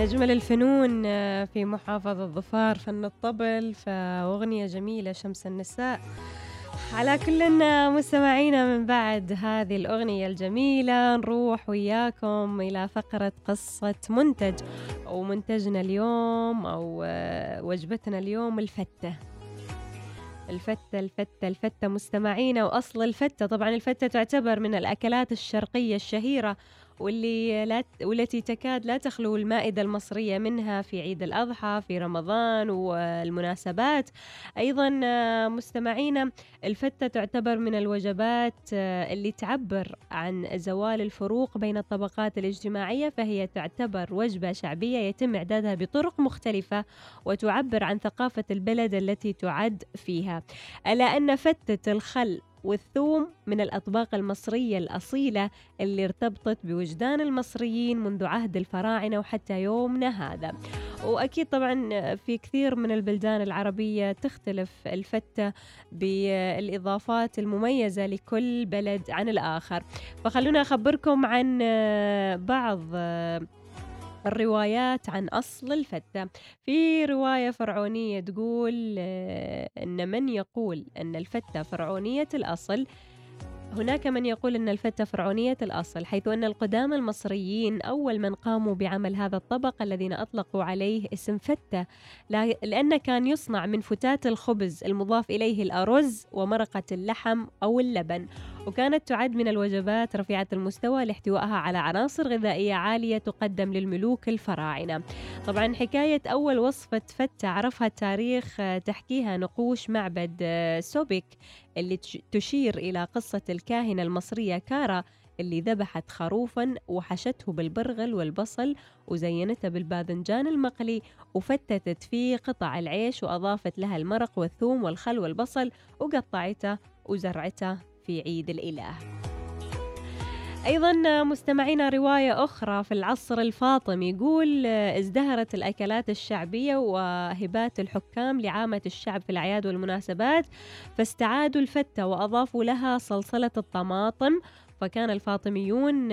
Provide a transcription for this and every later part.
أجمل الفنون آه، في محافظة ظفار فن الطبل فأغنية جميلة شمس النساء. على كلنا مستمعينا من بعد هذه الأغنية الجميلة نروح وياكم إلى فقرة قصة منتج ومنتجنا اليوم أو آه، وجبتنا اليوم الفتة. الفتة الفتة الفتة مستمعينا وأصل الفتة. طبعا الفتة تعتبر من الأكلات الشرقية الشهيرة واللي لا والتي تكاد لا تخلو المائدة المصرية منها في عيد الأضحى في رمضان والمناسبات. أيضا مستمعينا الفتة تعتبر من الوجبات اللي تعبر عن زوال الفروق بين الطبقات الاجتماعية فهي تعتبر وجبة شعبية يتم إعدادها بطرق مختلفة وتعبر عن ثقافة البلد التي تعد فيها. ألا أن فتة الخل والثوم من الأطباق المصرية الأصيلة اللي ارتبطت بوجدان المصريين منذ عهد الفراعنة وحتى يومنا هذا. وأكيد طبعا في كثير من البلدان العربية تختلف الفتة بالإضافات المميزة لكل بلد عن الآخر. فخلونا أخبركم عن بعض الروايات عن أصل الفتة في رواية فرعونية تقول آه، أن من يقول أن الفتة فرعونية الأصل هناك من يقول أن الفتة فرعونية الأصل حيث أن القدامى المصريين أول من قاموا بعمل هذا الطبق الذين أطلقوا عليه اسم فتة لأنه كان يصنع من فتات الخبز المضاف إليه الأرز ومرقة اللحم أو اللبن. وكانت تعد من الوجبات رفيعة المستوى لاحتوائها على عناصر غذائية عالية تقدم للملوك الفراعنة. طبعا حكاية أول وصفة فتة عرفها التاريخ تحكيها نقوش معبد سوبيك اللي تشير إلى قصة الكاهنة المصرية كارا اللي ذبحت خروفا وحشته بالبرغل والبصل وزينته بالباذنجان المقلي وفتتت فيه قطع العيش وأضافت لها المرق والثوم والخل والبصل وقطعته وزرعته في عيد الإله. أيضا مستمعينا رواية أخرى في العصر الفاطمي يقول ازدهرت الأكلات الشعبية وهبات الحكام لعامة الشعب في الأعياد والمناسبات فاستعادوا الفتة وأضافوا لها صلصلة الطماطم. فكان الفاطميون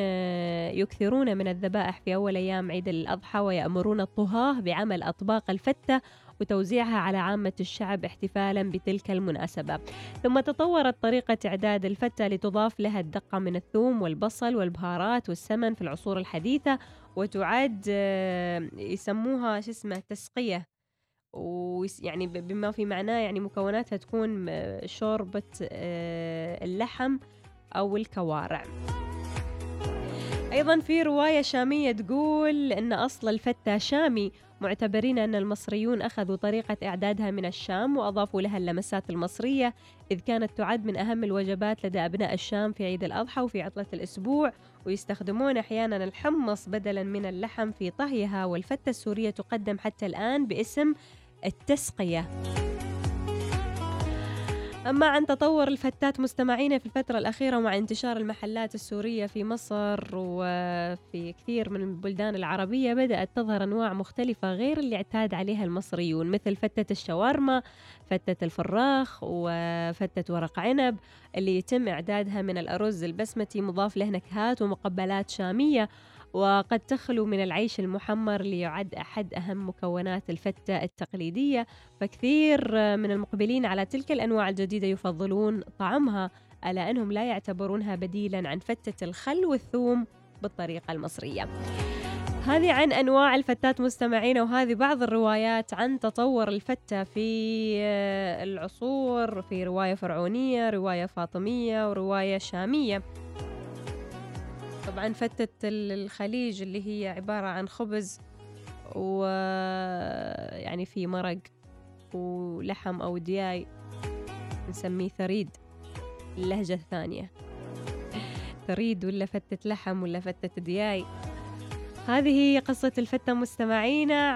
يكثرون من الذبائح في أول أيام عيد الأضحى ويأمرون الطهاة بعمل أطباق الفتة وتوزيعها على عامة الشعب احتفالا بتلك المناسبة. ثم تطورت طريقة إعداد الفتة لتضاف لها الدقة من الثوم والبصل والبهارات والسمن في العصور الحديثة وتعد آه، يسموها شو اسمه تسقية. ويعني بما في معناه يعني مكوناتها تكون شوربة آه، اللحم أو الكوارع. أيضا في رواية شامية تقول أن أصل الفتة شامي معتبرين أن المصريون أخذوا طريقة إعدادها من الشام وأضافوا لها اللمسات المصرية إذ كانت تعد من أهم الوجبات لدى أبناء الشام في عيد الأضحى وفي عطلة الأسبوع ويستخدمون أحيانا الحمص بدلا من اللحم في طهيها والفتة السورية تقدم حتى الآن باسم التسقية. أما عن تطور الفتات مستمعينا في الفترة الأخيرة ومع انتشار المحلات السورية في مصر وفي كثير من البلدان العربية بدأت تظهر أنواع مختلفة غير اللي اعتاد عليها المصريون مثل فتة الشاورما فتة الفراخ وفتة ورق عنب اللي يتم إعدادها من الأرز البسمتي مضاف له نكهات ومقبلات شامية. وقد تخلو من العيش المحمر ليعد أحد أهم مكونات الفتة التقليدية فكثير من المقبلين على تلك الأنواع الجديدة يفضلون طعمها ألا أنهم لا يعتبرونها بديلا عن فتة الخل والثوم بالطريقة المصرية. هذه عن أنواع الفتات مستمعين وهذه بعض الروايات عن تطور الفتة في العصور في رواية فرعونية رواية فاطمية ورواية شامية. طبعا فتة الخليج اللي هي عبارة عن خبز و يعني في مرق ولحم أو دياي نسميه ثريد اللهجة الثانية ثريد ولا فتة لحم ولا فتة دياي؟ هذه هي قصة الفتة مستمعينا